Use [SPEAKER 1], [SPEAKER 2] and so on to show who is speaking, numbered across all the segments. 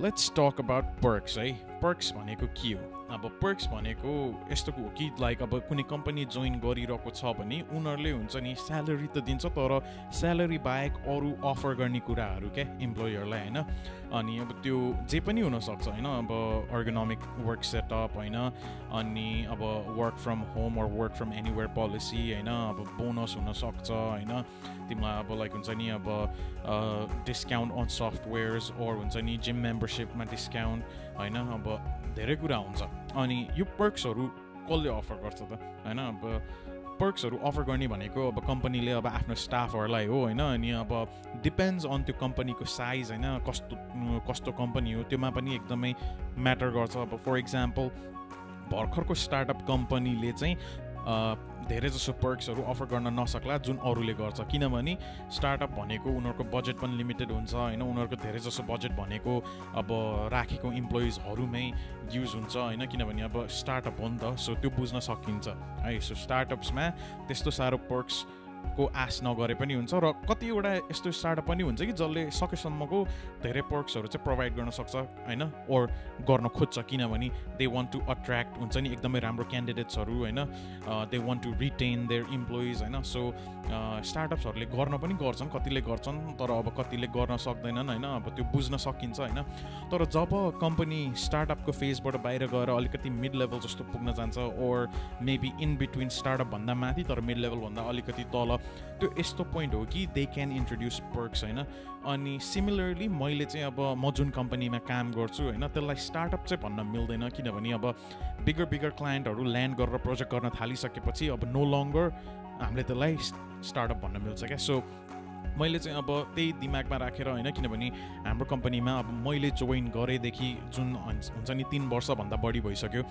[SPEAKER 1] Let's talk about perks है perks भनेको के हो? अब पर्क्स भनेको यस्तो हो कि लाइक अब कुनै कम्पनी जोइन गरिरहेको छ भने उनीहरूले हुन्छ नि स्यालेरी त दिन्छ तर स्यालेरी बाहेक अरू अफर गर्ने कुराहरू क्या इम्प्लोयरलाई होइन? अनि अब त्यो जे पनि हुनसक्छ होइन? अब अर्गोनोमिक वर्क सेटअप होइन? अनि अब work from home or work from anywhere policy होइन? अब बोनस हुनसक्छ होइन? तिमीलाई अब लाइक हुन्छ नि अब डिस्काउन्ट अन सफ्टवेयर्स ओर हुन्छ नि जिम मेम्बरसिपमा डिस्काउन्ट होइन अब धेरै कुरा हुन्छ। अनि यो पर्क्सहरू कसले अफर गर्छ त? होइन अब पर्क्सहरू अफर गर्ने भनेको अब कम्पनीले अब आफ्नो स्टाफहरूलाई हो होइन। अनि अब डिपेन्ड्स अन त्यो कम्पनीको साइज होइन। कस्तो कस्तो कम्पनी हो त्योमा पनि एकदमै म्याटर गर्छ। अब फर इक्जाम्पल भर्खरको स्टार्टअप कम्पनीले चाहिँ धेरै जसो पर्क्सहरू अफर गर्न नसक्ला जुन अरूले गर्छ। किनभने स्टार्टअप भनेको उनीहरूको बजेट पनि लिमिटेड हुन्छ होइन? उनीहरूको धेरै जसो बजेट भनेको अब राखेको इम्प्लोइजहरूमै युज हुन्छ होइन? किनभने अब स्टार्टअप हो नि त सो त्यो बुझ्न सकिन्छ। है सो स्टार्टअप्समा त्यस्तो साह्रो पर्क्स को आश नगरे पनि हुन्छ र कतिवटा यस्तो स्टार्टअप पनि हुन्छ कि जसले सकेसम्मको धेरै पर्क्सहरू चाहिँ प्रोभाइड गर्न सक्छ होइन? ओर गर्न खोज्छ किनभने दे वान्ट टु अट्र्याक्ट हुन्छ नि एकदमै राम्रो क्यान्डिडेट्सहरू होइन? They want to retain their employees होइन? सो स्टार्टअप्सहरूले गर्न पनि गर्छन् कतिले गर्छन् तर अब कतिले गर्न सक्दैनन् होइन? अब त्यो बुझ्न सकिन्छ होइन? तर जब कम्पनी स्टार्टअपको फेजबाट बाहिर गएर अलिकति मिड लेभल जस्तो पुग्न जान्छ ओर मेबी इन बिट्विन स्टार्टअपभन्दा माथि तर मिड लेभलभन्दा अलिकति तल त्यो यस्तो पोइन्ट हो कि दे क्यान इन्ट्रोड्युस पर्क्स होइन? अनि सिमिलरली मैले चाहिँ अब म जुन कम्पनीमा काम गर्छु होइन? त्यसलाई स्टार्टअप चाहिँ भन्न मिल्दैन किनभने अब बिगर बिगर क्लायन्टहरू ल्यान्ड गरेर प्रोजेक्ट गर्न थालिसकेपछि अब नो लङ्गर हामीले त्यसलाई स्टार्टअप भन्न मिल्छ क्या। सो मैले चाहिँ अब त्यही दिमागमा राखेर होइन किनभने हाम्रो कम्पनीमा अब मैले जोइन गरेदेखि जुन हुन्छ नि तिन वर्षभन्दा बढी भइसक्यो।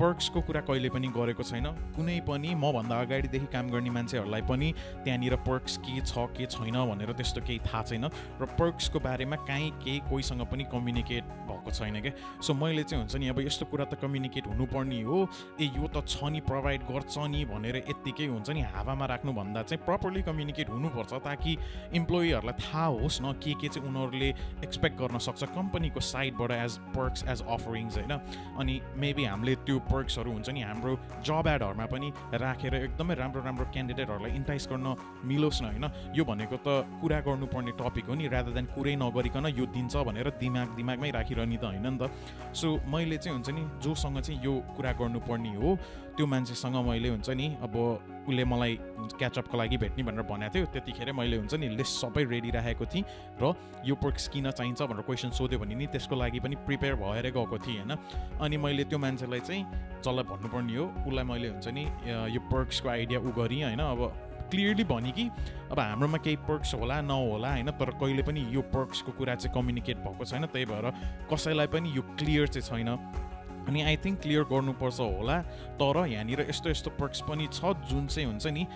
[SPEAKER 1] पर्क्सको कुरा कहिले पनि गरेको छैन। कुनै पनि मभन्दा अगाडिदेखि काम गर्ने मान्छेहरूलाई पनि त्यहाँनिर पर्क्स के छ के छैन भनेर त्यस्तो केही थाहा छैन। र पर्क्सको बारेमा काहीँ केही कोहीसँग पनि कम्युनिकेट भएको छैन क्या सो मैले चाहिँ हुन्छ नि अब यस्तो कुरा त कम्युनिकेट हुनुपर्ने हो। ए यो त छ नि प्रोभाइड गर्छ नि भनेर यत्तिकै हुन्छ नि हावामा राख्नुभन्दा चाहिँ प्रपरली कम्युनिकेट हुनुपर्छ ताकि इम्प्लोइहरूलाई थाहा होस् न के के चाहिँ उनीहरूले एक्सपेक्ट गर्न सक्छ कम्पनीको साइडबाट एज पर्क्स एज अफरिङ्स होइन? अनि मेबी हामीले त्यो पर्क्सहरू हुन्छ नि हाम्रो जब एडहरूमा पनि राखेर एकदमै राम्रो राम्रो क्यान्डिडेटहरूलाई इन्टाइस गर्न मिलोस् न होइन? यो भनेको त कुरा गर्नुपर्ने टपिक हो नि रादर देन कुरै नगरिकन यो दिन्छ भनेर दिमाग दिमागमै राखिरहने त होइन नि त। सो मैले चाहिँ हुन्छ नि जोसँग चाहिँ यो कुरा गर्नुपर्ने हो। त्यो मान्छेसँग मैले हुन्छ नि अब उसले मलाई क्याचअपको लागि भेट्ने भनेर भनेको थियो। त्यतिखेर मैले हुन्छ नि लिस्ट सबै रेडी राखेको थिएँ र यो पर्क्स किन चाहिन्छ भनेर क्वेसन सोध्यो भने नि त्यसको लागि पनि प्रिपेयर भएरै गएको थिएँ होइन? अनि मैले त्यो मान्छेलाई चाहिँ जसलाई भन्नुपर्ने हो उसलाई मैले हुन्छ नि यो पर्क्सको आइडिया उ गरेँ होइन? अब क्लियरली भने कि अब हाम्रोमा केही पर्क्स होला नहोला होइन? तर कहिले पनि यो पर्क्सको कुरा चाहिँ कम्युनिकेट भएको छैन। त्यही भएर कसैलाई पनि यो क्लियर चाहिँ छैन। अनि आई थिङ्क क्लियर गर्नुपर्छ होला। तर यहाँनिर यस्तो यस्तो पर्क्स पनि छ जुन चाहिँ हुन्छ नि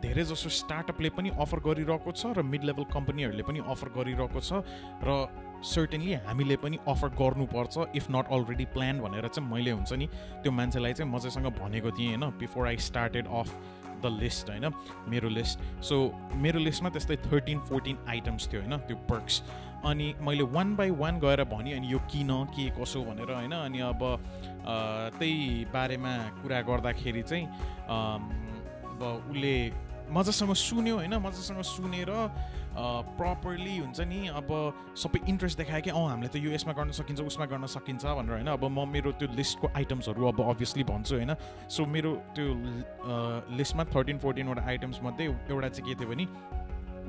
[SPEAKER 1] धेरै जसो स्टार्टअपले पनि अफर गरिरहेको छ र मिड लेभल कम्पनीहरूले पनि अफर गरिरहेको छ र सर्टेनली हामीले पनि अफर गर्नुपर्छ इफ नट अलरेडी प्लान भनेर चाहिँ मैले हुन्छ नि त्यो मान्छेलाई चाहिँ मजासँग भनेको थिएँ होइन before I started off the list होइन मेरो लिस्ट सो मेरो लिस्टमा त्यस्तै थर्टिन फोर्टिन आइटम्स थियो होइन त्यो पर्क्स अनि मैले वान बाई वान गएर भनेँ अनि यो किन के कसो? भनेर होइन? अनि अब त्यही बारेमा कुरा गर्दाखेरि चाहिँ अब उसले मजासँग सुन्यो होइन? मजासँग सुनेर प्रपरली हुन्छ नि अब सबै इन्ट्रेस्ट देखायो कि अँ हामीले त यो यसमा गर्न सकिन्छ उसमा गर्न सकिन्छ भनेर होइन? अब म मेरो त्यो लिस्टको आइटम्सहरू अब अभियसली भन्छु होइन? सो मेरो त्यो लिस्टमा थर्टिन फोर्टिनवटा आइटम्समध्ये एउटा चाहिँ के थियो भने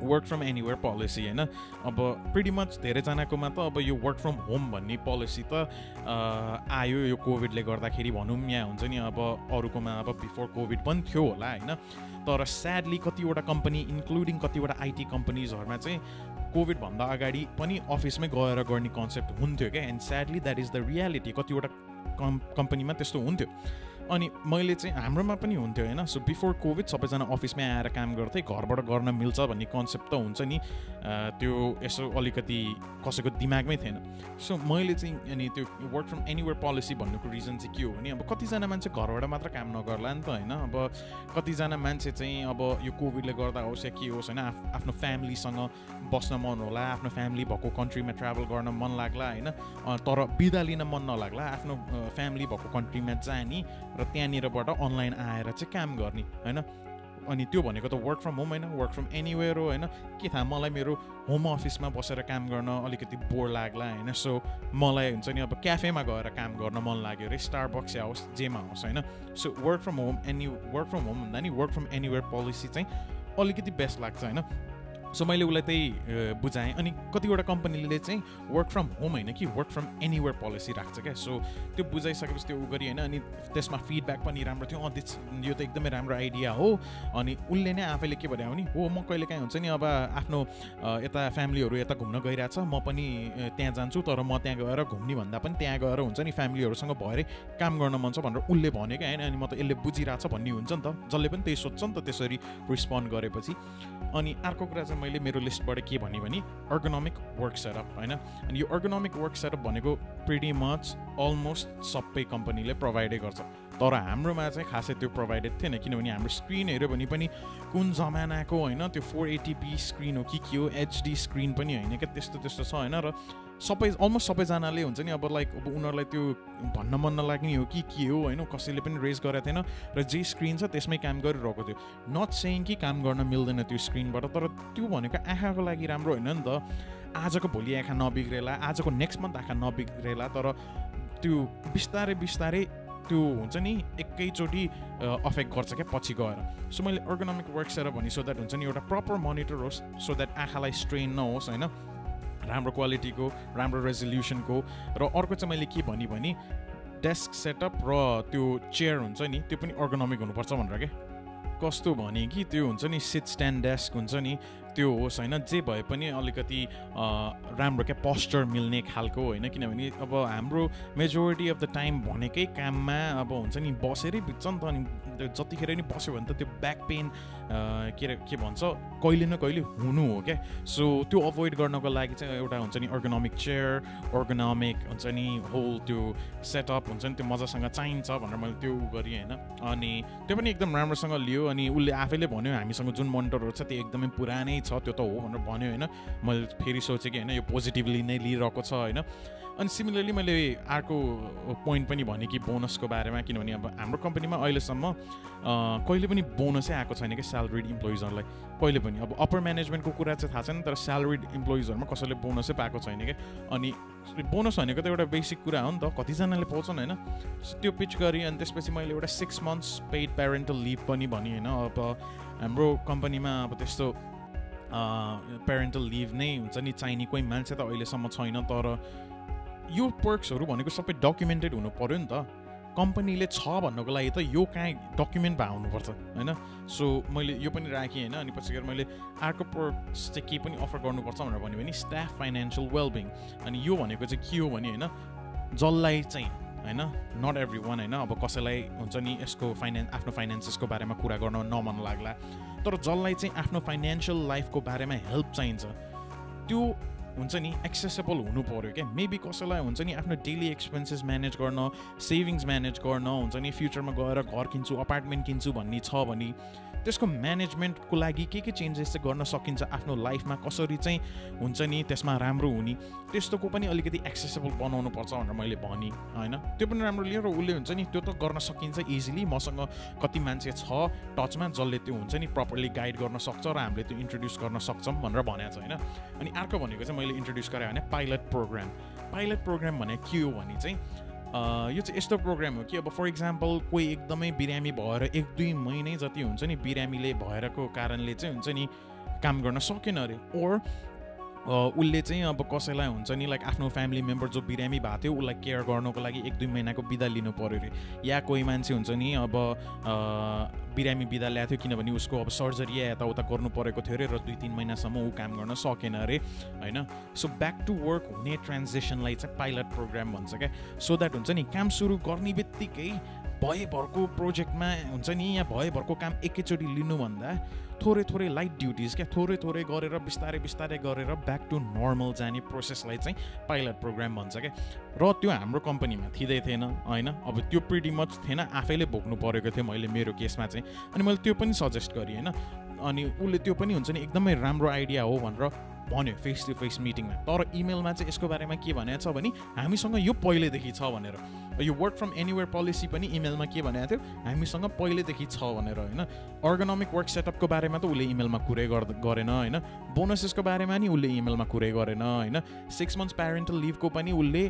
[SPEAKER 1] वर्क फ्रम एनिवेयर पोलिसी होइन? अब प्रिटी मच धेरैजनाकोमा त अब यो वर्क फ्रम होम भन्ने पोलिसी त आयो यो कोभिडले गर्दाखेरि भनौँ यहाँ हुन्छ नि अब अरूकोमा अब बिफोर कोभिड पनि थियो होला होइन? तर स्याडली कतिवटा कम्पनी इन्क्लुडिङ कतिवटा आइटी कम्पनीजहरूमा चाहिँ कोभिडभन्दा अगाडि पनि अफिसमै गएर गर्ने कन्सेप्ट हुन्थ्यो क्या and sadly that is the reality कतिवटा कम् कम्पनीमा त्यस्तो हुन्थ्यो। अनि मैले चाहिँ हाम्रोमा पनि हुन्थ्यो होइन? सो बिफोर कोभिड सबैजना अफिसमै आएर काम गर्थे घरबाट गर्न मिल्छ भन्ने कन्सेप्ट त हुन्छ नि। त्यो यसो अलिकति कसैको दिमागमै थिएन। सो मैले चाहिँ अनि त्यो वर्क फ्रम एनिवेयर पोलिसी भन्नुको रिजन चाहिँ के हो भने अब कतिजना मान्छे घरबाट मात्र काम नगर्ला नि त होइन? अब कतिजना मान्छे चाहिँ अब यो कोभिडले गर्दा होस् या के होस् होइन? आफ्नो फ्यामिलीसँग बस्न मन होला आफ्नो फ्यामिली भएको कन्ट्रीमा ट्राभल गर्न मन लाग्ला होइन? तर बिदा लिन मन नलाग्ला आफ्नो फ्यामिली भएको कन्ट्रीमा जाने र त्यहाँनिरबाट अनलाइन आएर चाहिँ काम गर्ने होइन? अनि त्यो भनेको त वर्क फ्रम होम होइन वर्क फ्रम एनिवेयर हो होइन? के थाहा मलाई मेरो होम अफिसमा बसेर काम गर्न अलिकति बोर लाग्ला होइन? सो मलाई हुन्छ नि अब क्याफेमा गएर काम गर्न मन लाग्यो अरे स्टारबक्स या होस् जेमा होस् होइन? So work from home any work from home भन्दा नि वर्क फ्रम एनिवेयर पोलिसी चाहिँ अलिकति बेस्ट लाग्छ होइन? सो मैले उसलाई त्यही बुझाएँ। अनि कतिवटा कम्पनीले चाहिँ वर्क फ्रम होम होइन कि वर्क फ्रम एनिवेयर पोलिसी राख्छ क्या। सो त्यो बुझाइसकेपछि त्यो उ गरी होइन अनि त्यसमा फिडब्याक पनि राम्रो थियो। अँ यो त एकदमै राम्रो आइडिया हो। अनि उसले नै आफैले के भने हो म कहिले काहीँ हुन्छ नि अब आफ्नो यता फ्यामिलीहरू यता घुम्न गइरहेछ। म पनि त्यहाँ जान्छु तर म त्यहाँ गएर घुम्ने भन्दा पनि त्यहाँ गएर हुन्छ नि फ्यामिलीहरूसँग भएरै काम गर्न मन छ भनेर उसले भन्यो क्या। होइन अनि म त यसले बुझिरहेछ भन्ने हुन्छ नि त। जसले पनि त्यही सोध्छ नि त त्यसरी रिस्पोन्ड गरेपछि। अनि अर्को कुरा चाहिँ मैले मेरो लिस्टबाट के भने भने अर्गोनोमिक वर्क सेटअप होइन? अनि यो अर्गोनोमिक वर्क सेटअप भनेको प्रिटी मच अलमोस्ट सबै कम्पनीले प्रोभाइडै गर्छ। तर हाम्रोमा चाहिँ खासै त्यो प्रोभाइडेड थिएन किनभने हाम्रो स्क्रिन हेऱ्यो भने पनि कुन जमानाको होइन? त्यो फोर एटिपी स्क्रिन हो कि के हो? एचडी स्क्रिन पनि होइन क्या? त्यस्तो त्यस्तो छ होइन? र सबै अलमोस्ट सबैजनाले हुन्छ नि अब लाइक अब उनीहरूलाई त्यो भन्न मन नलाग्ने हो कि के हो होइन? कसैले पनि रेज गरेको थिएन र जे स्क्रिन छ त्यसमै काम गरिरहेको थियो। नट सेङ कि काम गर्न मिल्दैन त्यो स्क्रिनबाट तर त्यो भनेको आँखाको लागि राम्रो होइन नि त। आजको भोलि आँखा नबिग्रेला आजको नेक्स्ट मन्थ आँखा नबिग्रेला तर त्यो बिस्तारै बिस्तारै त्यो हुन्छ नि एकैचोटि अफेक्ट गर्छ क्या पछि गएर। सो मैले अर्गोनोमिक वर्क भने सो द्याट हुन्छ नि एउटा प्रपर मोनिटर होस् सो द्याट आँखालाई स्ट्रेन नहोस् होइन? राम्रो क्वालिटीको राम्रो रेजोल्युसनको र अर्को चाहिँ मैले के भनेँ भने डेस्क सेटअप र त्यो चेयर हुन्छ नि त्यो पनि अर्गोनोमिक हुनुपर्छ भनेर क्या कस्तो भने कि त्यो हुन्छ नि सिट स्ट्यान्ड डेस्क हुन्छ नि त्यो होस् होइन जे भए पनि अलिकति राम्रो क्या पोस्चर मिल्ने खालको होइन किनभने अब हाम्रो मेजोरिटी अफ द टाइम भनेकै काममा अब हुन्छ नि बसेरै बित्छ नि त अनि जतिखेर नि बस्यो भने त त्यो ब्याक पेन के अरे के भन्छ कहिले न कहिले हुनु हो क्या? सो त्यो अभोइड गर्नको लागि चाहिँ एउटा हुन्छ नि अर्गोनोमिक चेयर अर्गोनोमिक हुन्छ नि होल त्यो सेटअप हुन्छ नि त्यो मजासँग चाहिन्छ भनेर मैले त्यो गरेँ होइन? अनि त्यो पनि एकदम राम्रोसँग लियो अनि उसले आफैले भन्यो हामीसँग जुन मोनिटरहरू छ त्यो एकदमै पुरानै छ त्यो त हो भनेर भन्यो होइन? मैले फेरि सोचेँ कि होइन यो पोजिटिभली नै लिइरहेको छ होइन? अनि सिमिलरली मैले अर्को पोइन्ट पनि भनेँ कि बोनसको बारेमा किनभने अब हाम्रो कम्पनीमा अहिलेसम्म कहिले पनि बोनसै आएको छैन कि स्यालेरिड इम्प्लोइजहरूलाई कहिले पनि। अब अप्पर म्यानेजमेन्टको कुरा चाहिँ थाहा छैन तर स्यालेरिड इम्प्लोइजहरूमा कसैले बोनसै पाएको छैन क्या अनि बोनस भनेको त एउटा बेसिक कुरा हो नि त। कतिजनाले पाउँछन् होइन? त्यो पिच गरेँ अनि त्यसपछि मैले एउटा six months paid parental leave पनि भनेँ होइन? अब हाम्रो कम्पनीमा अब त्यस्तो प्यारेन्टल लिभ नै हुन्छ। नि चाहिने कोही मान्छे त अहिलेसम्म छैन तर यो पर्क्सहरू भनेको सबै डकुमेन्टेड हुनु पऱ्यो नि त। कम्पनीले छ भन्नको लागि त यो कहाँ डकुमेन्ट भए हुनुपर्छ होइन? सो मैले यो पनि राखेँ होइन? अनि पछि गएर मैले अर्को पर्क्स चाहिँ केही पनि अफर गर्नुपर्छ भनेर भन्यो भने स्टाफ फाइनेन्सियल वेलबिङ। अनि यो भनेको चाहिँ के हो भने होइन? जसलाई चाहिँ होइन? नट एभ्री वान होइन? अब कसैलाई हुन्छ नि यसको फाइनेन्स आफ्नो फाइनेन्सेसको बारेमा कुरा गर्न नमन लाग्ला। तर जसलाई चाहिँ आफ्नो फाइनेन्सियल लाइफको बारेमा हेल्प चाहिन्छ त्यो हुन्छ नि एक्सेसेबल हुनु पऱ्यो क्या मेबी कसैलाई हुन्छ नि आफ्नो डेली एक्सपेन्सेस म्यानेज गर्न सेभिङ्स म्यानेज गर्न हुन्छ नि फ्युचरमा गएर घर किन्छु अपार्टमेन्ट किन्छु भन्ने छ भने त्यसको म्यानेजमेन्टको लागि के के चेन्जेस चाहिँ गर्न सकिन्छ आफ्नो लाइफमा कसरी चाहिँ हुन्छ नि त्यसमा राम्रो हुने त्यस्तोको पनि अलिकति एक्सेसेबल बनाउनु पर्छ भनेर मैले भनेँ होइन? त्यो पनि राम्रो लियो र उसले हुन्छ नि त्यो त गर्न सकिन्छ इजिली मसँग कति मान्छे छ टचमा जसले त्यो हुन्छ नि प्रपरली गाइड गर्न सक्छ र हामीले त्यो इन्ट्रोड्युस गर्न सक्छौँ भनेर भनेको छ होइन? अनि अर्को भनेको चाहिँ मैले इन्ट्रोड्युस गरेँ भने पाइलट प्रोग्राम पाइलट प्रोग्राम भने के हो भने चाहिँ यो चाहिँ यस्तो प्रोग्राम हो कि अब फर इक्जाम्पल कोही एकदमै बिरामी भएर एक दुई महिनै जति हुन्छ नि बिरामीले भएरको कारणले चाहिँ हुन्छ नि काम गर्न सकेन अरे। ओर उसले चाहिँ अब कसैलाई हुन्छ नि लाइक आफ्नो फ्यामिली मेम्बर जो बिरामी भएको थियो उसलाई केयर गर्नको लागि एक दुई महिनाको बिदा लिनु पऱ्यो अरे। या कोही मान्छे हुन्छ नि अब बिरामी बिदा ल्याएको थियो किनभने उसको अब सर्जरी या यताउता गर्नु परेको थियो अरे र दुई तिन महिनासम्म ऊ काम गर्न सकेन अरे होइन? सो ब्याक टु वर्क हुने ट्रान्जेक्सनलाई चाहिँ पाइलट प्रोग्राम भन्छ क्या। सो द्याट हुन्छ नि काम सुरु गर्ने बित्तिकै भएभरको प्रोजेक्टमा हुन्छ नि यहाँ भएभरको काम एकैचोटि लिनुभन्दा थोरै थोरै लाइट ड्युटिज क्या? थोरै थोरै गरेर बिस्तारै बिस्तारै गरेर ब्याक टु नर्मल जाने प्रोसेसलाई चाहिँ पाइलट प्रोग्राम भन्छ क्या? र त्यो हाम्रो कम्पनीमा थिँदै थिएन होइन? अब त्यो प्रिटी मच थिएन। आफैले भोग्नु परेको थियो मैले मेरो केसमा चाहिँ। अनि मैले त्यो पनि सजेस्ट गरेँ होइन? अनि उसले त्यो पनि हुन्छ नि एकदमै राम्रो आइडिया हो भनेर भन्यो फेस टु फेस मिटिङमा तर इमेलमा चाहिँ यसको बारेमा के भनेको छ भने हामीसँग यो पहिल्यैदेखि छ भनेर। यो वर्क फ्रम एनिवेयर पोलिसी पनि इमेलमा के भनेको थियो? हामीसँग पहिल्यैदेखि छ भनेर होइन? अर्गोनोमिक वर्क सेटअपको बारेमा त उसले इमेलमा कुरै गरेन होइन? बोनसेसको बारेमा नि उसले इमेलमा कुरै गरेन होइन? सिक्स मन्थ्स प्यारेन्टल लिभको पनि उसले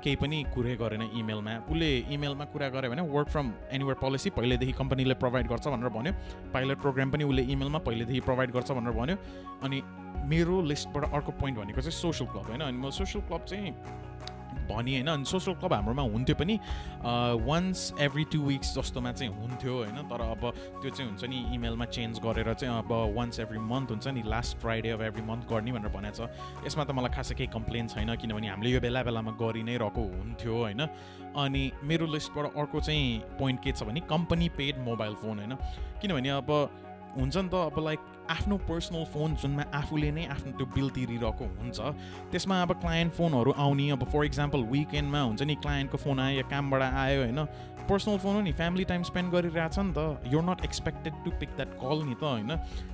[SPEAKER 1] केही पनि कुरै गरेन इमेलमा उसले इमेलमा कुरा गर्यो भने वर्क फ्रम एनिवेयर पोलिसी पहिल्यैदेखि कम्पनीले प्रोभाइड गर्छ भनेर भन्यो। पाइलट प्रोग्राम पनि उसले इमेलमा पहिल्यैदेखि प्रोभाइड गर्छ भनेर भन्यो। अनि मेरो लिस्टबाट अर्को पोइन्ट भनेको चाहिँ सोसियल क्लब होइन। अनि म सोसियल क्लब चाहिँ भने होइन। अनि सोसियल क्लब हाम्रोमा हुन्थ्यो पनि वान्स एभ्री टु विक्स जस्तोमा चाहिँ हुन्थ्यो होइन। तर अब त्यो चाहिँ हुन्छ नि इमेलमा चेन्ज गरेर चाहिँ अब वान्स एभ्री मन्थ हुन्छ नि last Friday of every month गर्ने भनेर भनेको छ यसमा त मलाई खासै केही कम्प्लेन छैन किनभने हामीले यो बेला बेलामा गरि नै रहेको हुन्थ्यो होइन। अनि मेरो लिस्टबाट अर्को चाहिँ पोइन्ट के छ भने कम्पनी पेड मोबाइल फोन होइन। किनभने अब हुन्छ नि त अब लाइक आफ्नो पर्सनल फोन जुनमा आफूले नै आफ्नो त्यो बिल तिरिरहेको हुन्छ त्यसमा अब क्लायन्ट फोनहरू आउने। अब फर इक्जाम्पल विकेन्डमा हुन्छ नि क्लायन्टको फोन आयो या कामबाट आयो होइन? पर्सनल फोन हो नि फ्यामिली टाइम स्पेन्ड गरिरहेछ नि त you're not expected to pick that call नि त होइन?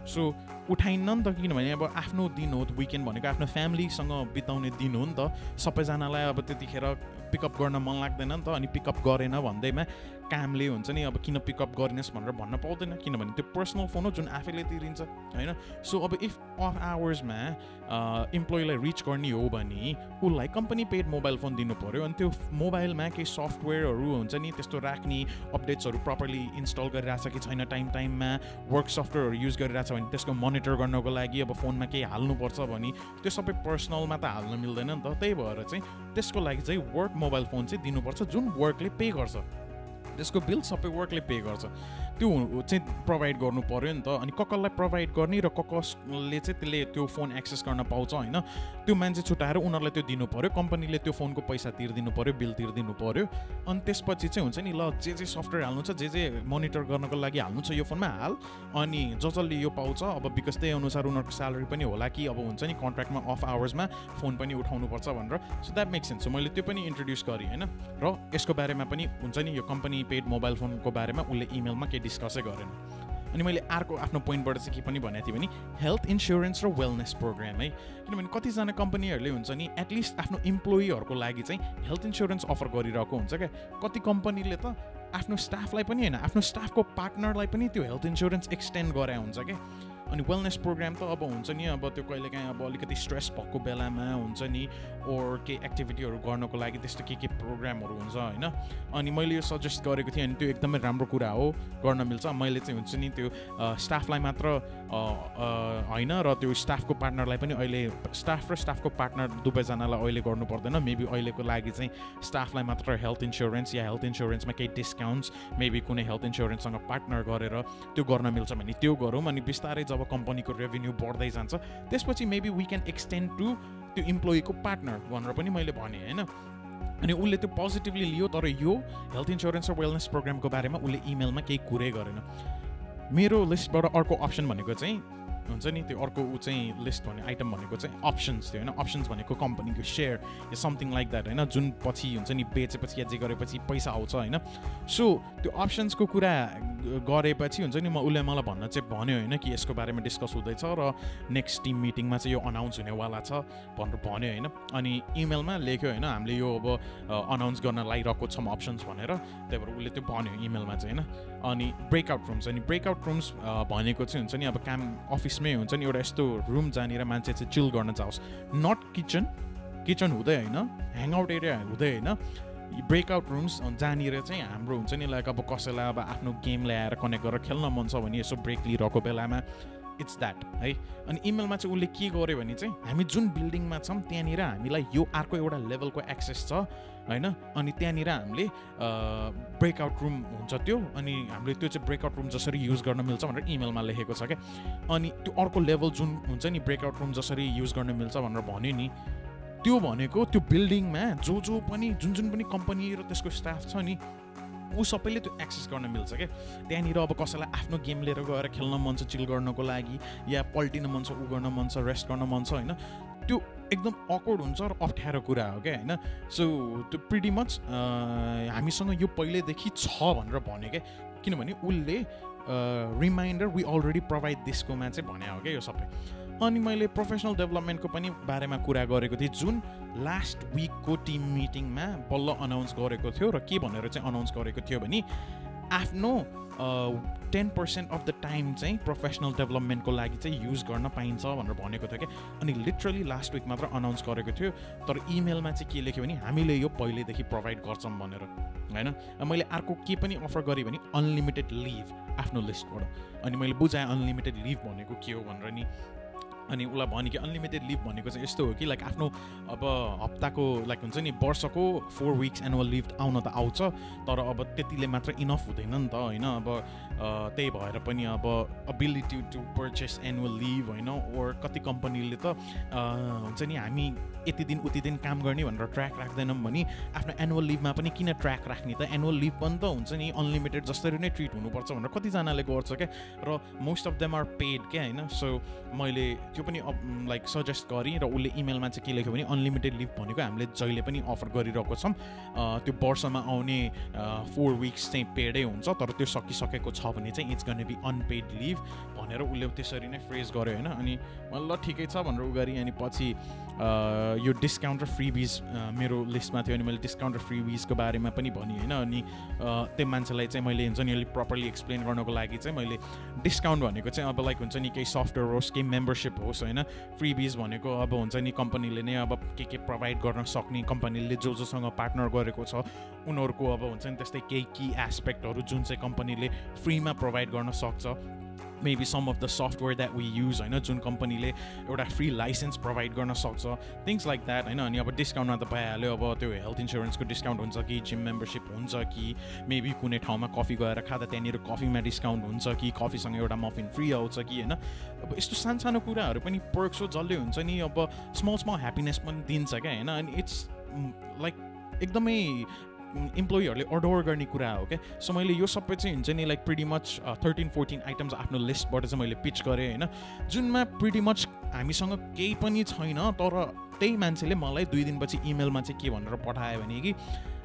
[SPEAKER 1] सो उठाइन्न नि त किनभने अब आफ्नो दिन हो विकेन्ड भनेको आफ्नो फ्यामिलीसँग बिताउने दिन हो नि त। सबैजनालाई अब त्यतिखेर पिकअप गर्न मन लाग्दैन नि त अनि पिकअप गरेन भन्दैमा कामले हुन्छ नि अब किन पिकअप गरिनुहोस् भनेर भन्न पाउँदैन। किनभने त्यो पर्सनल फोन हो जुन आफैले तिरिन्छ होइन? सो अब इफ अफ आवर्समा इम्प्लोइलाई रिच गर्ने हो भने उसलाई कम्पनी पेड मोबाइल फोन दिनु पऱ्यो अनि त्यो मोबाइलमा केही सफ्टवेयरहरू हुन्छ नि त्यस्तो राख्ने अपडेट्सहरू प्रपरली इन्स्टल गरिरहेछ कि छैन टाइम टाइममा वर्क सफ्टवेयरहरू युज गरिरहेछ भने त्यसको मोनिटर गर्नको लागि अब फोनमा केही हाल्नुपर्छ भने त्यो सबै पर्सनलमा त हाल्न मिल्दैन नि त। त्यही भएर चाहिँ त्यसको लागि चाहिँ वर्क मोबाइल फोन चाहिँ दिनुपर्छ जुन वर्कले पे गर्छ। त्यसको बिल सबै वर्कले पे गर्छ त्यो चाहिँ प्रोभाइड गर्नु पऱ्यो नि त। अनि ककसलाई प्रोभाइड गर्ने र ककसले चाहिँ त्यसले त्यो फोन एक्सेस गर्न पाउँछ होइन। त्यो मान्छे छुट्याएर उनीहरूलाई त्यो दिनु पऱ्यो कम्पनीले त्यो फोनको पैसा तिरिदिनु पऱ्यो बिल तिरिदिनु पऱ्यो अनि त्यसपछि चाहिँ हुन्छ नि ल जे जे सफ्टवेयर हाल्नु छ जे जे मोनिटर गर्नको लागि हाल्नु छ यो फोनमा हाल। अनि जसले यो पाउँछ अब बिकज त्यही अनुसार उनीहरूको स्यालेरी पनि होला कि अब हुन्छ नि कन्ट्र्याक्टमा अफ आवर्समा फोन पनि उठाउनुपर्छ भनेर। सो द्याट मेक सेन्स मैले त्यो पनि इन्ट्रोड्युस गरेँ होइन। र यसको बारेमा पनि हुन्छ नि यो कम्पनी पेड मोबाइल फोनको बारेमा उसले इमेलमा केही डिस्कसै गरेन। अनि मैले अर्को आफ्नो पोइन्टबाट चाहिँ के पनि भनेको थिएँ भने हेल्थ इन्सुरेन्स र वेलनेस प्रोग्राम है। किनभने कतिजना कम्पनीहरूले हुन्छ नि एटलिस्ट आफ्नो इम्प्लोइहरूको लागि चाहिँ हेल्थ इन्सुरेन्स अफर गरिरहेको हुन्छ क्या। कति कम्पनीले त आफ्नो स्टाफलाई पनि होइन आफ्नो स्टाफको पार्टनरलाई पनि त्यो हेल्थ इन्सुरेन्स एक्सटेन्ड गरे हुन्छ क्या। अनि वेलनेस प्रोग्राम त अब हुन्छ नि अब त्यो कहिलेकाहीँ अब अलिकति स्ट्रेस भएको बेलामा हुन्छ नि ओर केही एक्टिभिटीहरू गर्नको लागि त्यस्तो के के प्रोग्रामहरू हुन्छ होइन। अनि मैले यो सजेस्ट गरेको थिएँ अनि त्यो एकदमै राम्रो कुरा हो गर्न मिल्छ। मैले चाहिँ हुन्छ नि त्यो स्टाफलाई मात्र होइन र त्यो स्टाफको पार्टनरलाई पनि अहिले स्टाफ र स्टाफको पार्टनर दुवैजनालाई अहिले गर्नु पर्दैन। मेबी अहिलेको लागि चाहिँ स्टाफलाई मात्र हेल्थ इन्सुरेन्स या हेल्थ इन्सुरेन्समा केही डिस्काउन्ट्स मेबी कुनै हेल्थ इन्सुरेन्ससँग पार्टनर गरेर त्यो गर्न मिल्छ भने त्यो गरौँ। अनि बिस्तारै जब कम्पनीको रेभेन्यू बढ्दै जान्छ त्यसपछि maybe we can extend to त्यो इम्प्लोइको पार्टनर भनेर पनि मैले भनेँ होइन? अनि उसले त्यो पोजिटिभली लियो तर यो हेल्थ इन्सुरेन्स र वेलनेस प्रोग्रामको बारेमा उसले इमेलमा केही कुरै गरेन। मेरो लिस्टबाट अर्को अप्सन भनेको चाहिँ हुन्छ नि? त्यो अर्को ऊ चाहिँ लिस्ट भन्ने आइटम भनेको चाहिँ अप्सन्स थियो होइन? अप्सन्स भनेको कम्पनीको सेयर या समथिङ लाइक द्याट होइन? जुन पछि हुन्छ नि बेचेपछि या जे गरेपछि पैसा आउँछ होइन? सो त्यो अप्सन्सको कुरा गरेपछि हुन्छ नि म उसले मलाई भन्न चाहिँ भन्यो होइन? कि यसको बारेमा डिस्कस हुँदैछ र नेक्स्ट टिम मिटिङमा चाहिँ यो अनाउन्स हुनेवाला छ भनेर भन्यो होइन? अनि इमेलमा लेख्यो होइन? हामीले यो अब अनाउन्स गर्न लागिरहेको छौँ अप्सन्स भनेर। त्यही भएर उसले त्यो भन्यो इमेलमा चाहिँ होइन? अनि ब्रेकआउट रुम्स अनि ब्रेकआउट रुम्स भनेको चाहिँ हुन्छ नि अब काम अफिसमै हुन्छ नि एउटा यस्तो रुम जहाँनिर मान्छे चाहिँ चिल गर्न जाओस्। नट किचन किचन हुँदै होइन ह्याङआउट एरिया हुँदै होइन। ब्रेकआउट रुम्स जहाँनिर चाहिँ हाम्रो हुन्छ नि लाइक अब कसैलाई अब आफ्नो गेम ल्याएर कनेक्ट गरेर खेल्न मन छ भने यसो ब्रेक लिइरहेको बेलामा इट्स द्याट है। अनि इमेलमा चाहिँ उसले के गर्यो भने चाहिँ हामी जुन बिल्डिङमा छौँ त्यहाँनिर हामीलाई यो अर्को एउटा लेभलको एक्सेस छ। होइन? अनि त्यहाँनिर हामीले ब्रेकआउट रुम हुन्छ त्यो। अनि हामीले त्यो चाहिँ ब्रेकआउट रुम जसरी युज गर्न मिल्छ भनेर इमेलमा लेखेको छ क्या? अनि त्यो अर्को लेभल जुन हुन्छ नि ब्रेकआउट रुम जसरी युज गर्न मिल्छ भनेर भन्यो नि त्यो भनेको त्यो बिल्डिङमा जो जो पनि जुन जुन पनि कम्पनी र त्यसको स्टाफ छ नि ऊ सबैले त्यो एक्सेस गर्न मिल्छ क्या? त्यहाँनिर अब कसैलाई आफ्नो गेम लिएर गएर खेल्न मन छ चिल गर्नको लागि या पल्टिन मन छ ऊ गर्न मन छ रेस्ट गर्न मन छ होइन? त्यो एकदम अकवर्ड हुन्छ र अप्ठ्यारो कुरा हो क्या होइन? सो त्यो प्रिटी मच हामीसँग यो पहिल्यैदेखि छ भनेर भन्यो क्या। किनभने उसले रिमाइन्डर वी अलरेडी प्रोभाइड दिसकोमा चाहिँ भने हो क्या यो सबै। अनि मैले प्रोफेसनल डेभलपमेन्टको पनि बारेमा कुरा गरेको थिएँ। जुन लास्ट विकको टिम मिटिङमा बल्ल अनाउन्स गरेको थियो र के भनेर चाहिँ अनाउन्स गरेको थियो भने आफ्नो ten percent of the time चाहिँ प्रोफेसनल डेभलपमेन्टको लागि चाहिँ युज गर्न पाइन्छ भनेर भनेको थियो क्या अनि लिटरली लास्ट विक मात्र अनाउन्स गरेको थियो तर इमेलमा चाहिँ के लेख्यो भने हामीले यो पहिलेदेखि प्रोभाइड गर्छौँ भनेर होइन? मैले अर्को के पनि अफर गरेँ भने अनलिमिटेड लिभ आफ्नो लिस्टबाट। अनि मैले बुझाएँ अनलिमिटेड लिभ भनेको के हो भनेर नि अनि उसलाई भन्यो कि अनलिमिटेड लिभ भनेको चाहिँ यस्तो हो कि लाइक आफ्नो अब हप्ताको लाइक हुन्छ नि वर्षको फोर विक्स एनुअल लिभ आउन त आउँछ तर अब त्यतिले मात्र इनफ हुँदैन नि त होइन? अब त्यही भएर पनि अब ability to purchase annual leave होइन? ओर कति कम्पनीले त हुन्छ नि हामी यति दिन उति दिन काम गर्ने भनेर ट्र्याक राख्दैनौँ भने आफ्नो एनुअल लिभमा पनि किन ट्र्याक राख्ने त? एनुअल लिभ पनि त हुन्छ नि अनलिमिटेड जसरी नै ट्रिट हुनुपर्छ भनेर कतिजनाले गर्छ क्या? र most of them are paid क्या होइन? सो मैले त्यो पनि लाइक सजेस्ट गरेँ र उसले इमेलमा चाहिँ के लेख्यो भने अनलिमिटेड लिभ भनेको हामीले जहिले पनि अफर गरिरहेको छौँ। त्यो वर्षमा आउने फोर विक्स चाहिँ पेडै हुन्छ तर त्यो सकिसकेको छ भने चाहिँ it's gonna be unpaid leave भनेर उसले त्यसरी नै फ्रेज गर्यो होइन? अनि ल ठिकै छ भनेर उ गरेँ अनि पछि यो डिस्काउन्ट र फ्रिबिज मेरो लिस्टमा थियो अनि मैले डिस्काउन्ट र फ्रिबिजको बारेमा पनि भनेँ होइन? अनि त्यो मान्छेलाई चाहिँ मैले हुन्छ नि अलिक प्रपरली एक्सप्लेन गर्नको लागि चाहिँ मैले डिस्काउन्ट भनेको चाहिँ अब लाइक हुन्छ नि केही सफ्टवेयर होस् केही मेम्बरसिप होस् होइन? फ्रिबिज भनेको अब हुन्छ नि कम्पनीले नै अब के के प्रोभाइड गर्न सक्ने कम्पनीले जो जोसँग पार्टनर गरेको छ उनीहरूको अब हुन्छ नि त्यस्तै केही कि एस्पेक्टहरू जुन चाहिँ कम्पनीले फ्रीमा प्रोभाइड गर्न सक्छ। Maybe some of the software that we use होइन जुन कम्पनीले एउटा फ्री लाइसेन्स प्रोभाइड गर्न सक्छ थिङ्स लाइक द्याट होइन अनि अब डिस्काउन्टमा त पाइहाल्यो अब त्यो हेल्थ इन्सुरेन्सको डिस्काउन्ट हुन्छ कि जिम मेम्बरसिप हुन्छ कि मेबी कुनै ठाउँमा कफी गएर खाँदा त्यहाँनिर कफीमा डिस्काउन्ट हुन्छ कि कफीसँग एउटा मफिन फ्री आउँछ कि होइन? अब यस्तो सानो सानो कुराहरू पनि पर्क्स जसले हुन्छ नि अब स्मल स्मल ह्याप्पिनेस पनि दिन्छ क्या होइन? अनि इट्स लाइक एकदमै इम्प्लोइहरूले अर्डर गर्ने कुरा हो क्या सो मैले यो सबै चाहिँ हुन्छ नि like pretty much thirteen fourteen items आफ्नो लिस्टबाट चाहिँ मैले पिच गरेँ होइन? जुनमा प्रिटी मच हामीसँग केही पनि छैन तर त्यही मान्छेले मलाई दुई दिनपछि इमेलमा चाहिँ के भनेर पठायो भने कि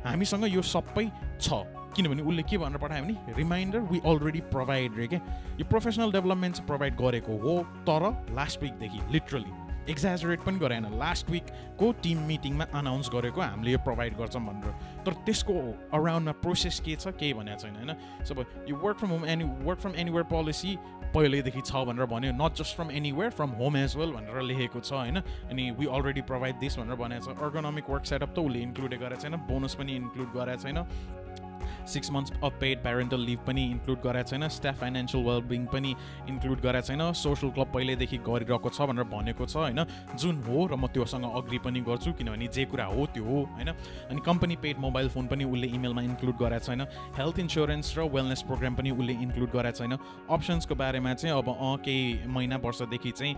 [SPEAKER 1] हामीसँग यो सबै छ। किनभने उसले के भनेर पठायो भने रिमाइन्डर वी अलरेडी प्रोभाइड रे क्या यो प्रोफेसनल डेभलपमेन्ट चाहिँ प्रोभाइड गरेको हो तर लास्ट विकदेखि लिटरली एक्जाजरेट पनि गराएन लास्ट विकको टिम मिटिङमा अनाउन्स गरेको हामीले यो प्रोभाइड गर्छौँ भनेर। तर त्यसको अराउन्डमा प्रोसेस के छ केही भनेको छैन होइन? सो यो work from home any work from anywhere policy पहिल्यैदेखि छ भनेर भन्यो। Not just from anywhere from home as well भनेर लेखेको छ होइन? अनि वी अलरेडी प्रोभाइड दिस भनेर भनेको छ। अर्गोनोमिक वर्क सेटअप त उसले इन्क्लुड गरेको छैन बोनस पनि इन्क्लुड गरेको छैन। Six months of paid parental leave पनि इन्क्लुड गराएको छैन स्टाफ फाइनेन्सियल वेलबिङ पनि इन्क्लुड गराएको छैन सोसियल क्लब पहिल्यैदेखि गरिरहेको छ भनेर भनेको छ होइन? जुन हो र म त्योसँग अग्री पनि गर्छु किनभने जे कुरा हो त्यो हो होइन? अनि कम्पनी पेड मोबाइल फोन पनि उसले इमेलमा इन्क्लुड गराएको छैन हेल्थ इन्सुरेन्स र वेलनेस प्रोग्राम पनि उसले इन्क्लुड गराएको छैन। अप्सन्सको बारेमा चाहिँ अब अँ केही महिना वर्षदेखि चाहिँ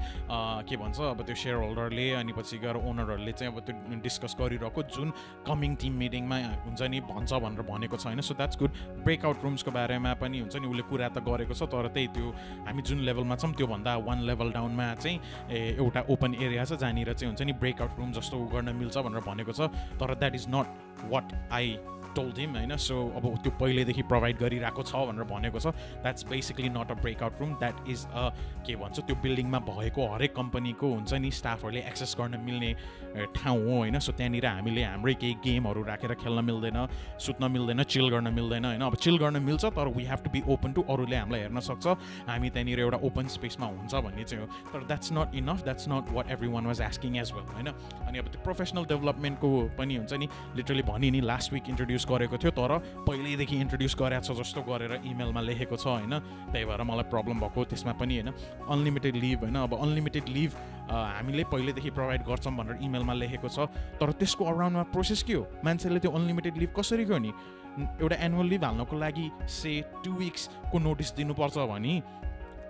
[SPEAKER 1] के भन्छ अब त्यो सेयर होल्डरले अनि पछि गएर ओनरहरूले चाहिँ अब त्यो डिस्कस गरिरहेको जुन कमिङ टिम मिटिङमा हुन्छ नि भन्छ भनेर भनेको छ होइन? सो द्याट्स गुड ब्रेकआउट रुम्सको बारेमा पनि हुन्छ नि उसले कुरा त गरेको छ तर त्यही त्यो हामी जुन लेभलमा छौँ त्योभन्दा वान लेभल डाउनमा चाहिँ एउटा ओपन एरिया छ जहाँनिर चाहिँ हुन्छ नि ब्रेकआउट रुम जस्तो गर्न मिल्छ भनेर भनेको छ तर that is not what I told him होइन? सो अब त्यो पहिल्यैदेखि प्रोभाइड गरिरहेको छ भनेर भनेको छ। That's basically not a breakout room that is a के भन्छ त्यो बिल्डिङमा भएको हरेक कम्पनीको हुन्छ नि स्टाफहरूले एक्सेस गर्न मिल्ने ठाउँ हो होइन? सो त्यहाँनिर हामीले हाम्रै केही गेमहरू राखेर खेल्न मिल्दैन सुत्न मिल्दैन चिल गर्न मिल्दैन होइन? अब चिल गर्न मिल्छ तर we have to be open to अरूले हामीलाई हेर्न सक्छ। हामी त्यहाँनिर एउटा ओपन स्पेसमा हुन्छ भन्ने चाहिँ हो। तर that's not enough that's not what everyone was asking as well होइन? अनि अब त्यो प्रोफेसनल डेभलपमेन्टको पनि हुन्छ नि लिटरली भनि नि लास्ट विक इन्ट्रोड्युस गरेको थियो तर पहिल्यैदेखि इन्ट्रोड्युस गरेको छ जस्तो गरेर इमेलमा लेखेको छ होइन? त्यही भएर मलाई प्रब्लम भएको त्यसमा पनि होइन? अनलिमिटेड लिभ होइन? अब अनलिमिटेड लिभ हामीले पहिल्यैदेखि प्रोभाइड गर्छौँ भनेर इमेलमा लेखेको छ तर त्यसको अराउन्डमा प्रोसेस के हो? मान्छेले त्यो अनलिमिटेड लिभ कसरी गर्ने एउटा एनुअल लिभ हाल्नको लागि से टु विक्सको नोटिस दिनुपर्छ भने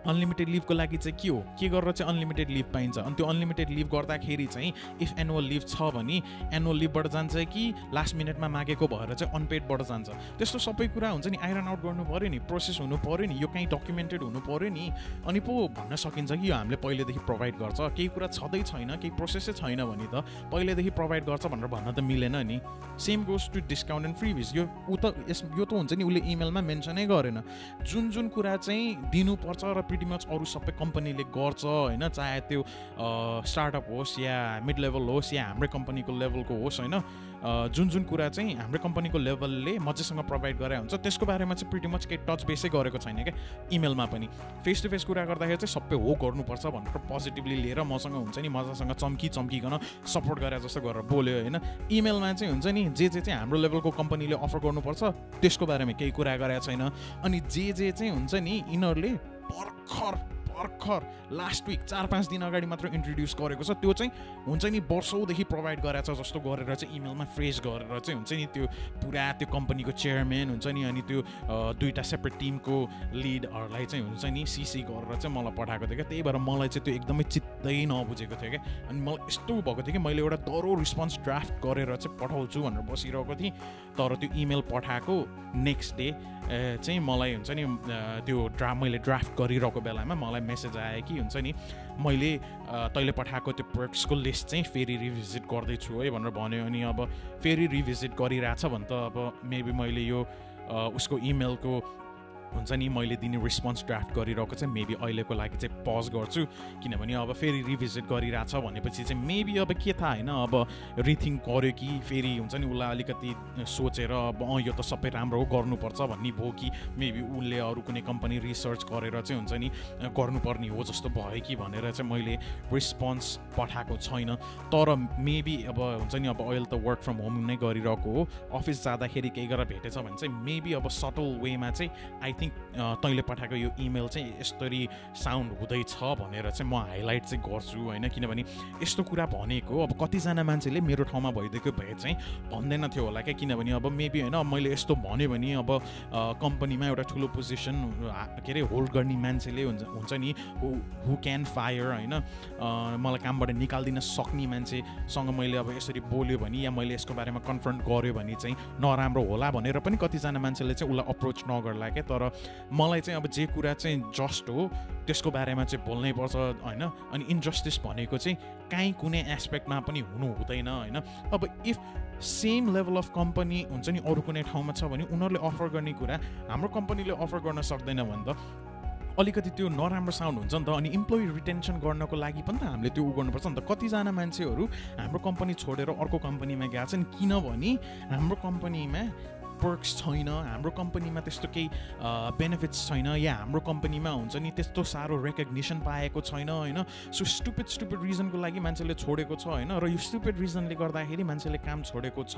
[SPEAKER 1] अनलिमिटेड लिभको लागि चाहिँ के हो? के गरेर चाहिँ अनलिमिटेड लिभ पाइन्छ? अनि त्यो अनलिमिटेड लिभ गर्दाखेरि चाहिँ इफ एनुअल लिभ छ भने एनुअल लिभबाट जान्छ कि लास्ट मिनटमा मागेको भएर चाहिँ अनपेडबाट जान्छ? त्यस्तो सबै कुरा हुन्छ नि। आइरन आउट गर्नु पऱ्यो नि प्रोसेस हुनु पऱ्यो नि यो कहीँ डकुमेन्टेड हुनु पऱ्यो नि। अनि पो भन्न सकिन्छ कि यो हामीले पहिलेदेखि प्रोभाइड गर्छ। केही कुरा छँदै छैन केही प्रोसेसै छैन भने त पहिलेदेखि प्रोभाइड गर्छ भनेर भन्न त मिलेन नि। Same goes to discount and free यो ऊ त यस यो त हुन्छ नि उसले इमेलमा मेन्सनै गरेन। जुन जुन कुरा चाहिँ दिनुपर्छ र प्रिटी मच अरू सबै कम्पनीले गर्छ होइन? चाहे त्यो स्टार्टअप होस् या मिड लेभल होस् या हाम्रै कम्पनीको लेभलको होस् होइन? जुन जुन कुरा चाहिँ हाम्रो कम्पनीको लेभलले मजासँग प्रोभाइड गरे हुन्छ त्यसको बारेमा चाहिँ प्रिटी मच केही टच बेसै गरेको छैन क्या इमेलमा पनि। फेस टु फेस कुरा गर्दाखेरि चाहिँ सबै हो गर्नुपर्छ भनेर पोजिटिभली लिएर मसँग हुन्छ नि मजासँग चम्की चम्किकन सपोर्ट गरे जस्तो गरेर बोल्यो होइन? इमेलमा चाहिँ हुन्छ नि जे जे चाहिँ हाम्रो लेभलको कम्पनीले अफर गर्नुपर्छ त्यसको बारेमा केही कुरा गरेको छैन। अनि जे जे चाहिँ हुन्छ नि यिनीहरूले भर्खर भर्खर। लास्ट विक चार पाँच दिन अगाडि मात्र इन्ट्रोड्युस गरेको छ। त्यो चाहिँ हुन्छ नि वर्षौँदेखि प्रोभाइड गरेछ जस्तो गरेर चाहिँ इमेलमा फ्रेस गरेर चाहिँ हुन्छ नि त्यो पुरा त्यो कम्पनीको चेयरम्यान हुन्छ नि अनि त्यो दुईवटा सेपरेट टिमको लिडहरूलाई चाहिँ हुन्छ नि सिसी गरेर चाहिँ मलाई पठाएको थियो क्या। त्यही भएर मलाई चाहिँ त्यो एकदमै चित्तै नबुझेको थियो क्या अनि मलाई यस्तो भएको थियो कि मैले एउटा दरो रिस्पोन्स ड्राफ्ट गरेर चाहिँ पठाउँछु भनेर बसिरहेको थिएँ। तर त्यो इमेल पठाएको नेक्स्ट डे चाहिँ मलाई हुन्छ नि त्यो ड्राफ्ट मैले ड्राफ्ट गरिरहेको बेलामा मलाई मेसेज आयो कि हुन्छ नि मैले तैँले पठाएको त्यो प्रोडक्ट्सको लिस्ट चाहिँ फेरि रिभिजिट गर्दैछु है भनेर भन्यो। अनि अब फेरि रिभिजिट गरिरहेछ भने त अब मेबी मैले यो उसको इमेलको हुन्छ नि मैले दिने रिस्पोन्स ड्राफ्ट गरिरहेको चाहिँ मेबी अहिलेको लागि चाहिँ पज गर्छु। किनभने अब फेरि रिभिजिट गरिरहेछ भनेपछि चाहिँ मेबी अब के थाहा होइन अब रिथिङ गर्यो कि फेरि हुन्छ नि उसलाई अलिकति सोचेर अब अँ यो त सबै राम्रो हो गर्नुपर्छ भन्ने भयो कि मेबी उसले अरू कुनै कम्पनी रिसर्च गरेर चाहिँ हुन्छ नि गर्नुपर्ने हो जस्तो भयो कि भनेर चाहिँ मैले रिस्पोन्स पठाएको छैन। तर मेबी अब हुन्छ नि अब अहिले त वर्क फ्रम होम नै गरिरहेको हो। अफिस जाँदाखेरि केही गरेर भेटेछ भने चाहिँ मेबी अब सटल वेमा चाहिँ आई थिङ्क थिङ्क तैँले पठाएको यो इमेल चाहिँ यसरी साउन्ड हुँदैछ भनेर चाहिँ म हाइलाइट चाहिँ गर्छु होइन? किनभने यस्तो कुरा भनेको अब कतिजना मान्छेले मेरो ठाउँमा भइदिएको भए चाहिँ भन्दैन थियो होला क्या? किनभने अब मेबी होइन मैले यस्तो भन्यो भने अब कम्पनीमा एउटा ठुलो पोजिसन के अरे होल्ड गर्ने मान्छेले हुन्छ हुन्छ नि हु क्यान फायर होइन? मलाई कामबाट निकालिदिन सक्ने मान्छेसँग मैले अब यसरी बोल्यो भने या मैले यसको बारेमा कन्फ्रन्ट गऱ्यो भने चाहिँ नराम्रो होला भनेर पनि कतिजना मान्छेले चाहिँ उसलाई अप्रोच नगर्ला क्या? तर मलाई चाहिँ अब जे कुरा चाहिँ जस्ट हो त्यसको बारेमा चाहिँ बोल्नै पर्छ होइन? अनि इन्जस्टिस भनेको चाहिँ काहीँ कुनै एस्पेक्टमा पनि हुनु हुँदैन होइन? अब if same level of company हुन्छ नि अरू कुनै ठाउँमा छ भने उनीहरूले अफर गर्ने कुरा हाम्रो कम्पनीले अफर गर्न सक्दैन भने त। अलिकति त्यो नराम्रो साउन्ड हुन्छ नि त अनि इम्प्लोइ रिटेन्सन गर्नको लागि पनि त हामीले त्यो उ गर्नुपर्छ नि त। कतिजना मान्छेहरू हाम्रो कम्पनी छोडेर अर्को कम्पनीमा गएको छन् किनभने हाम्रो कम्पनीमा पर्क्स छैन हाम्रो कम्पनीमा त्यस्तो केही बेनिफिट्स छैन या हाम्रो कम्पनीमा हुन्छ नि त्यस्तो साह्रो रेकग्नेसन पाएको छैन होइन? सो स्टुपिड स्टुपिड रिजनको लागि मान्छेले छोडेको छ होइन? र यो स्टुपिड रिजनले गर्दाखेरि मान्छेले काम छोडेको छ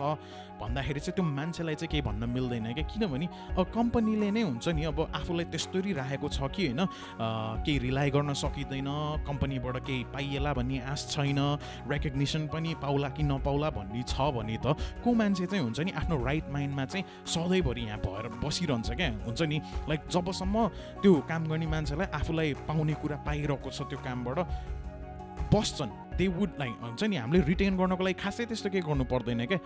[SPEAKER 1] भन्दाखेरि चाहिँ त्यो मान्छेलाई चाहिँ केही भन्न मिल्दैन क्या? किनभने कम्पनीले नै हुन्छ नि अब आफूलाई त्यस्तरी राखेको छ कि होइन? केही रिलाइ गर्न सकिँदैन कम्पनीबाट केही पाइएला भन्ने आश छैन रेकग्नेसन पनि पाउला कि नपाउला भन्ने छ भने त को मान्छे चाहिँ हुन्छ नि आफ्नो राइट माइन्डमा चाहिँ सधैँभरि यहाँ भएर बसिरहन्छ क्या। हुन्छ नि? लाइक जबसम्म त्यो काम गर्ने मान्छेलाई आफूलाई पाउने कुरा पाइरहेको छ त्यो कामबाट बस्छन्। दे वुड लाइक हुन्छ नि? हामीले रिटेन गर्नको लागि खासै त्यस्तो केही गर्नु पर्दैन क्या।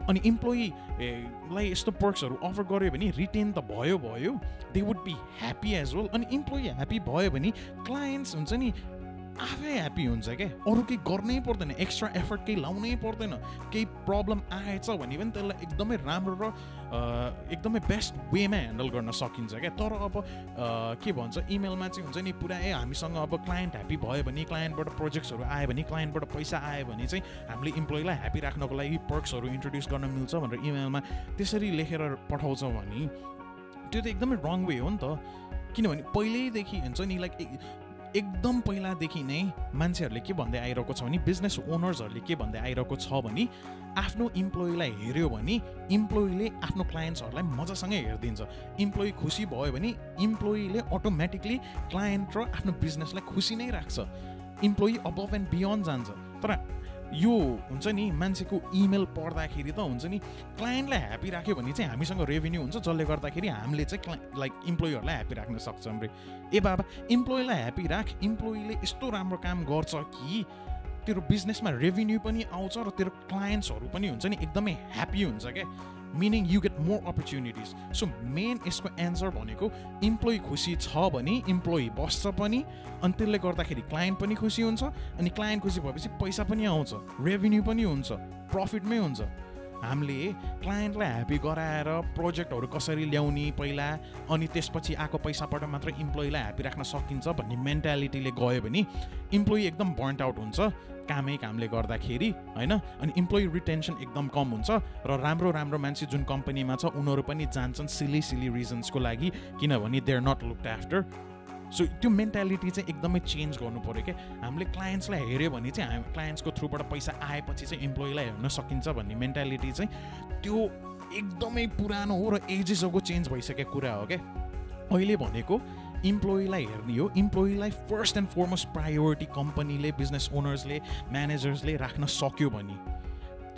[SPEAKER 1] अनि इम्प्लोइलाई यस्तो पर्क्सहरू अफर गऱ्यो भने रिटेन त भयो भयो। They would be happy as well अनि इम्प्लोइ ह्याप्पी भयो भने क्लायन्ट्स हुन्छ नि? आफै ह्याप्पी हुन्छ क्या अरू केही गर्नै पर्दैन एक्स्ट्रा एफर्ट केही लाउनै पर्दैन केही प्रब्लम आएछ भने पनि त्यसलाई एकदमै राम्रो र एकदमै बेस्ट वेमा ह्यान्डल गर्न सकिन्छ क्या तर अब के भन्छ इमेलमा चाहिँ हुन्छ नि पुरा हामीसँग अब क्लायन्ट ह्याप्पी भयो भने क्लायन्टबाट प्रोजेक्ट्सहरू आयो भने क्लायन्टबाट पैसा आयो भने चाहिँ हामीले इम्प्लोइलाई ह्याप्पी राख्नको लागि पर्क्सहरू इन्ट्रोड्युस गर्न मिल्छ भनेर इमेलमा त्यसरी लेखेर पठाउँछ भने त्यो त एकदमै रङ वे हो नि त। किनभने पहिल्यैदेखि हुन्छ नि लाइक एकदम पहिलादेखि नै मान्छेहरूले के भन्दै आइरहेको छ भने बिजनेस ओनर्सहरूले के भन्दै आइरहेको छ भने आफ्नो इम्प्लोइलाई हेऱ्यो भने इम्प्लोइले आफ्नो क्लायन्ट्सहरूलाई मजासँगै हेरिदिन्छ। इम्प्लोइ खुसी भयो भने इम्प्लोइले अटोमेटिकली क्लायन्ट र आफ्नो बिजनेसलाई खुसी नै राख्छ। इम्प्लोइ अबभ एन्ड बियोन्ड जान्छ। तर यो हुन्छ नि मान्छेको इमेल पढ्दाखेरि त हुन्छ नि क्लाइन्टलाई ह्याप्पी राख्यो भने चाहिँ हामीसँग रेभेन्यू हुन्छ जसले गर्दाखेरि हामीले चाहिँ क्ला लाइक इम्प्लोइहरूलाई ह्याप्पी राख्न सक्छौँ रे। ए बाबा इम्प्लोइलाई ह्याप्पी राख। इम्प्लोइले यस्तो राम्रो काम गर्छ कि तेरो बिजनेसमा रेभेन्यू पनि आउँछ र तेरो क्लायन्ट्सहरू पनि हुन्छ नि एकदमै ह्याप्पी हुन्छ क्या? Meaning you get more opportunities so main यसको एन्सर भनेको इम्प्लोइ खुसी छ भने इम्प्लोइ बस्छ पनि अनि त्यसले गर्दाखेरि क्लायन्ट पनि खुसी हुन्छ अनि क्लायन्ट खुसी भएपछि पैसा पनि आउँछ रेभेन्यू पनि हुन्छ प्रफिटमै हुन्छ। हामीले क्लायन्टलाई ह्याप्पी गराएर प्रोजेक्टहरू कसरी ल्याउने पहिला अनि त्यसपछि आएको पैसाबाट मात्र इम्प्लोइलाई ह्याप्पी राख्न सकिन्छ भन्ने मेन्टालिटीले गयो भने इम्प्लोइ एकदम बर्न्ट आउट हुन्छ। कामै कामले गर्दाखेरि होइन? अनि इम्प्लोइ रिटेन्सन एकदम कम हुन्छ र राम्रो राम्रो मान्छे जुन कम्पनीमा छ उनीहरू पनि जान्छन् सिली सिली रिजन्सको लागि किनभने they are not looked after so त्यो मेन्टालिटी चाहिँ एकदमै चेन्ज गर्नु पऱ्यो क्या हामीले क्लायन्ट्सलाई हेऱ्यो भने चाहिँ हामी क्लायन्ट्सको थ्रुबाट पैसा आएपछि चाहिँ इम्प्लोइलाई हेर्न सकिन्छ भन्ने मेन्टालिटी चाहिँ त्यो एकदमै पुरानो हो र एजेसको चेन्ज भइसकेको कुरा हो क्या अहिले भनेको इम्प्लोइलाई हेर्ने हो। इम्प्लोइलाई फर्स्ट एन्ड फरमोस्ट प्रायोरिटी कम्पनीले बिजनेस ओनर्सले म्यानेजर्सले राख्न सक्यो भने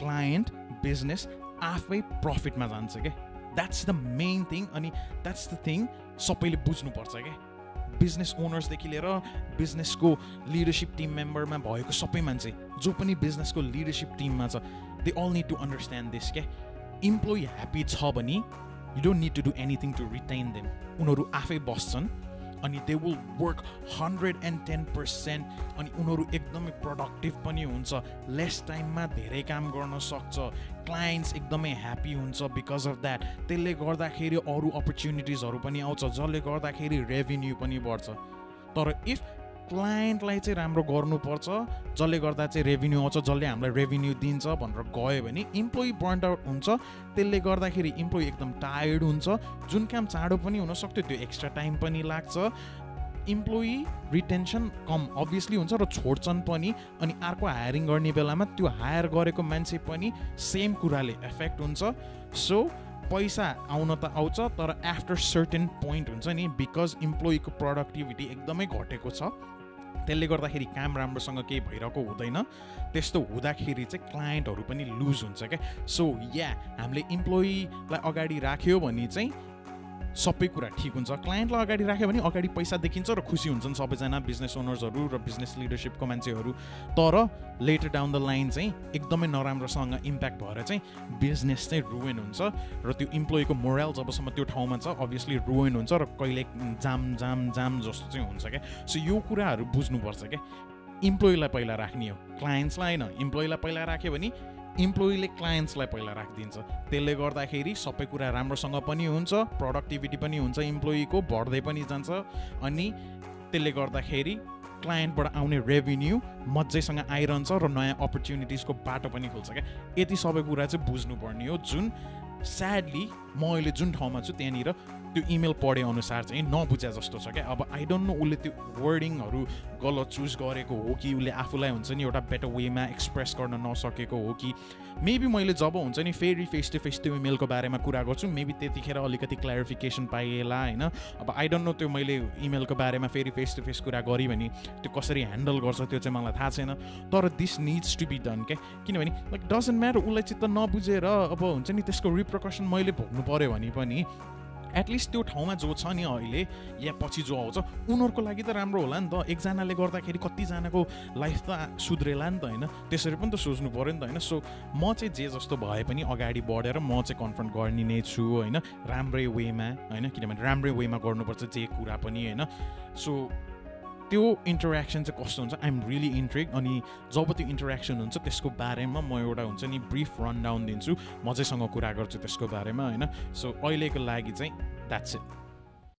[SPEAKER 1] क्लायन्ट बिजनेस आफै प्रफिटमा जान्छ क्या द्याट्स द मेन थिङ अनि द्याट्स द थिङ सबैले बुझ्नुपर्छ क्या बिजनेस ओनर्सदेखि लिएर बिजनेसको लिडरसिप टिम मेम्बरमा भएको सबै मान्छे जो पनि बिजनेसको लिडरसिप टिममा छ they all need to understand this क्या इम्प्लोइ ह्याप्पी छ भने you don't need to do anything to retain them उनीहरू आफै बस्छन्। अनि they will work hundred and ten percent अनि उनीहरू एकदमै प्रडक्टिभ पनि हुन्छ। लेस टाइममा धेरै काम गर्न सक्छ। क्लाइन्ट्स एकदमै ह्याप्पी हुन्छ बिकज अफ द्याट त्यसले गर्दाखेरि अरू अपर्च्युनिटिजहरू पनि आउँछ जसले गर्दाखेरि रेभेन्यू पनि बढ्छ। तर इफ क्लायन्टलाई चाहिँ राम्रो गर्नुपर्छ। जसले गर्दा चाहिँ रेभेन्यू आउँछ जसले हामीलाई रेभेन्यू दिन्छ भनेर गयो भने इम्प्लोइ बर्न्ड आउट हुन्छ। त्यसले गर्दाखेरि इम्प्लोइ एकदम टायर्ड हुन्छ। जुन काम चाँडो पनि हुनसक्थ्यो त्यो एक्स्ट्रा टाइम पनि लाग्छ। इम्प्लोइ रिटेन्सन कम अभियसली हुन्छ र छोड्छन् पनि। अनि अर्को हायरिङ गर्ने बेलामा त्यो हायर गरेको मान्छे पनि सेम कुराले एफेक्ट हुन्छ। सो पैसा आउन त आउँछ तर आफ्टर सर्टेन पोइन्ट हुन्छ नि बिकज इम्प्लोइको प्रोडक्टिभिटी एकदमै घटेको छ। त्यसले गर्दाखेरि काम राम्रोसँग केही भइरहेको हुँदैन। त्यस्तो हुँदाखेरि चाहिँ क्लायन्टहरू पनि लुज हुन्छ क्या। सो या हामीले इम्प्लोइलाई अगाडि राख्यो भने चाहिँ सबै कुरा ठिक हुन्छ। क्लायन्टलाई अगाडि राख्यो भने अगाडि पैसा देखिन्छ र खुसी हुन्छन् सबैजना बिजनेस ओनर्सहरू र बिजनेस लिडरसिपको मान्छेहरू। तर लेटर डाउन द लाइन चाहिँ एकदमै नराम्रोसँग इम्प्याक्ट भएर चाहिँ बिजनेस चाहिँ रुवेन हुन्छ र त्यो इम्प्लोइको मोरल जबसम्म त्यो ठाउँमा छ अभियसली रुवेन हुन्छ र कहिले जाम जाम जाम जस्तो चाहिँ हुन्छ क्या। सो यो कुराहरू बुझ्नुपर्छ क्या। इम्प्लोइलाई पहिला राख्ने हो। क्लायन्ट्सलाई होइन। इम्प्लोइलाई पहिला राख्यो भने इम्प्लोइले क्लायन्ट्सलाई पहिला राखिदिन्छ। त्यसले गर्दाखेरि सबै कुरा राम्रोसँग पनि हुन्छ प्रडक्टिभिटी पनि हुन्छ इम्प्लोइको बढ्दै पनि जान्छ अनि त्यसले गर्दाखेरि क्लायन्टबाट आउने रेभिन्यू मजैसँग आइरहन्छ र नयाँ अपर्च्युनिटिजको बाटो पनि खुल्छ क्या। यति सबै कुरा चाहिँ बुझ्नुपर्ने हो जुन स्याडली म अहिले जुन ठाउँमा छु त्यहाँनिर त्यो इमेल पढे अनुसार चाहिँ नबुझे जस्तो छ क्या। अब आई डोन्ट नो उसले त्यो वर्डिङहरू गलत चुज गरेको हो कि उसले आफूलाई हुन्छ नि एउटा बेटर वेमा एक्सप्रेस गर्न नसकेको हो कि। मेबी मैले जब हुन्छ नि फेरि फेस टु फेस त्यो इमेलको बारेमा कुरा गर्छु मेबी त्यतिखेर अलिकति क्ल्यारिफिकेसन पाइएला होइन। अब आई डोन्ट नो त्यो मैले इमेलको बारेमा फेरि फेस टु फेस कुरा गरेँ भने त्यो कसरी ह्यान्डल गर्छ त्यो चाहिँ मलाई थाहा छैन। तर this needs to be done क्या। किनभने लाइक डजन्ट म्याटर उसलाई चित्त नबुझेर अब हुन्छ नि त्यसको रिप्रकसन मैले भोग्नु पऱ्यो भने पनि एटलिस्ट त्यो ठाउँमा जो छ नि अहिले या पछि जो आउँछ उनीहरूको लागि त राम्रो होला नि त। एकजनाले गर्दाखेरि कतिजनाको लाइफ त सुध्रेला नि त होइन? त्यसरी पनि त सोच्नु पऱ्यो नि त होइन? सो म चाहिँ जे जस्तो भए पनि अगाडि बढेर म चाहिँ कन्फ्रन्ट गर्ने नै छु होइन? राम्रै वेमा होइन? किनभने राम्रै वेमा गर्नुपर्छ जे कुरा पनि होइन? सो त्यो इन्टरेक्सन चाहिँ कस्तो हुन्छ? आइएम रियली इन्ट्रेक अनि जब त्यो इन्टरेक्सन हुन्छ त्यसको बारेमा म एउटा हुन्छ नि ब्रिफ रन डाउन दिन्छु। मजैसँग कुरा गर्छु त्यसको बारेमा होइन? सो अहिलेको लागि चाहिँ द्याट्स इट